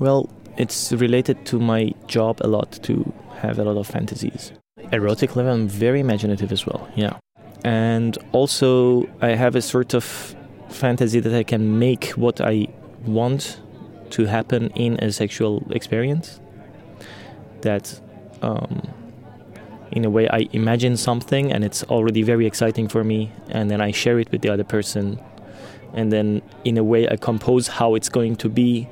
Well, it's related to my job a lot to have a lot of fantasies. Erotic level, I'm very imaginative as well, yeah. And also, I have a sort of fantasy that I can make what I want to happen in a sexual experience. That, um, in a way, I imagine something and it's already very exciting for me, and then I share it with the other person, and then in a way, I compose how it's going to be,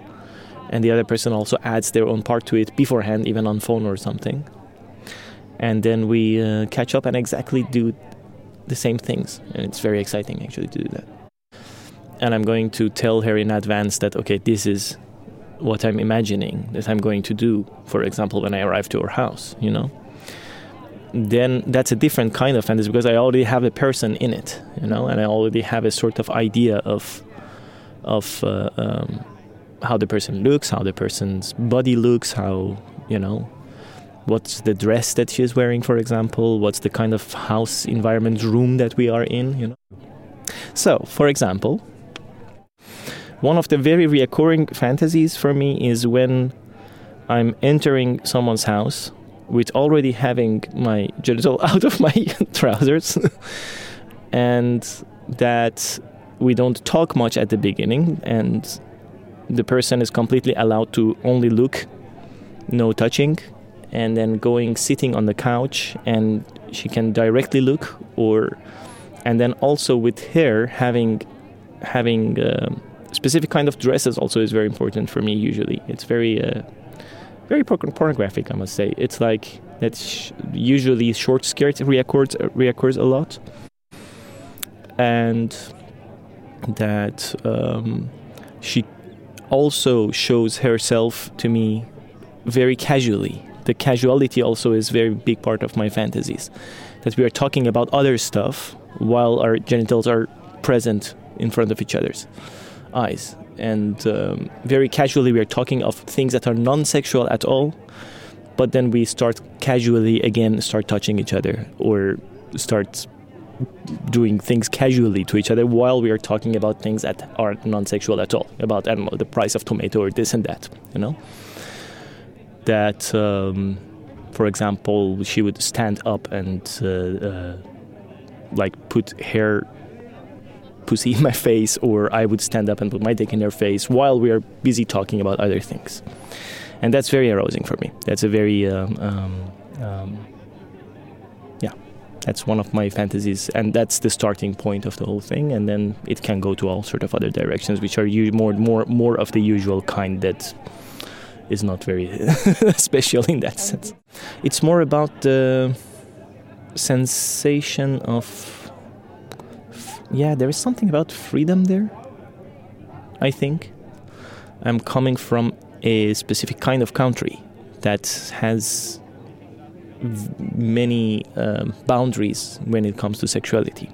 and the other person also adds their own part to it beforehand, even on phone or something. And then we uh, catch up and exactly do the same things, and it's very exciting actually to do that. And I'm going to tell her in advance that okay, this is what I'm imagining that I'm going to do. For example, when I arrive to her house, you know. Then that's a different kind of fantasy because I already have a person in it, you know, and I already have a sort of idea of of uh, um, how the person looks, how the person's body looks, how you know what's the dress that she's wearing, for example, what's the kind of house environment room that we are in, you know. So, for example, one of the very recurring fantasies for me is when I'm entering someone's house with already having my genital out of my trousers and that we don't talk much at the beginning and the person is completely allowed to only look no touching and then going sitting on the couch and she can directly look or and then also with her having having uh, specific kind of dresses also is very important for me usually. It's very uh, very pornographic i must say. It's like that sh- usually short skirts reoccurs reoccurs a lot. And that um, she also shows herself to me very casually the casuality also is very big part of my fantasies. That we are talking about other stuff while our genitals are present in front of each other's eyes. And um, very casually, we are talking of things that are non sexual at all, but then we start casually again, start touching each other or start doing things casually to each other while we are talking about things that aren't non sexual at all, about, I don't know, the price of tomato or this and that, you know? that, um, for example, she would stand up and uh, uh, like put her pussy in my face, or I would stand up and put my dick in her face while we are busy talking about other things. And that's very arousing for me. That's a very, um, um, um yeah, that's one of my fantasies, and that's the starting point of the whole thing. And then it can go to all sort of other directions, which are more, more, more of the usual kind that is not very special in that sense. It's more about the sensation of yeah, there is something about freedom there. I think I'm coming from a specific kind of country that has many um, boundaries when it comes to sexuality.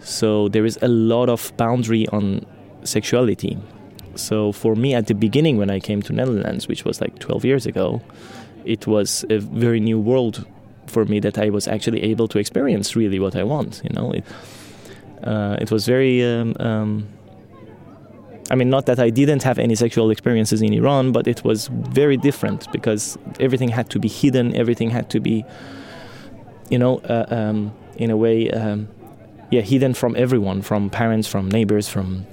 So there is a lot of boundary on sexuality so for me, at the beginning, when I came to Netherlands, which was like 12 years ago, it was a very new world for me that I was actually able to experience really what I want. You know, it, uh, it was very. Um, um, I mean, not that I didn't have any sexual experiences in Iran, but it was very different because everything had to be hidden. Everything had to be, you know, uh, um, in a way, um, yeah, hidden from everyone, from parents, from neighbors, from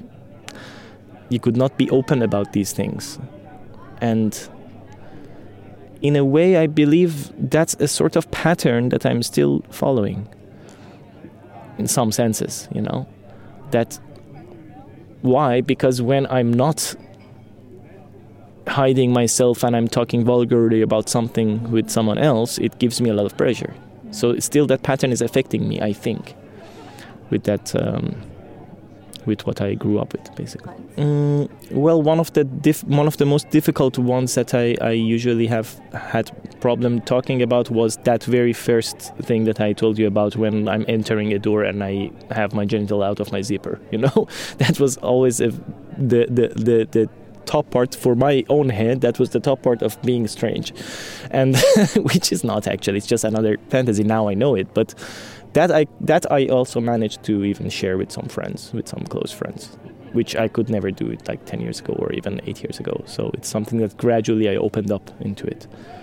you could not be open about these things. And in a way, I believe that's a sort of pattern that I'm still following in some senses, you know. That why? Because when I'm not hiding myself and I'm talking vulgarly about something with someone else, it gives me a lot of pressure. So still, that pattern is affecting me, I think, with that. Um, with what I grew up with, basically. Mm, well, one of the dif- one of the most difficult ones that I, I usually have had problem talking about was that very first thing that I told you about when I'm entering a door and I have my genital out of my zipper. You know, that was always a, the, the the the top part for my own head that was the top part of being strange and which is not actually it's just another fantasy now i know it but that I that I also managed to even share with some friends, with some close friends. which I could never do it like 10 years ago or even 8 years ago. So it's something that gradually I opened up into it.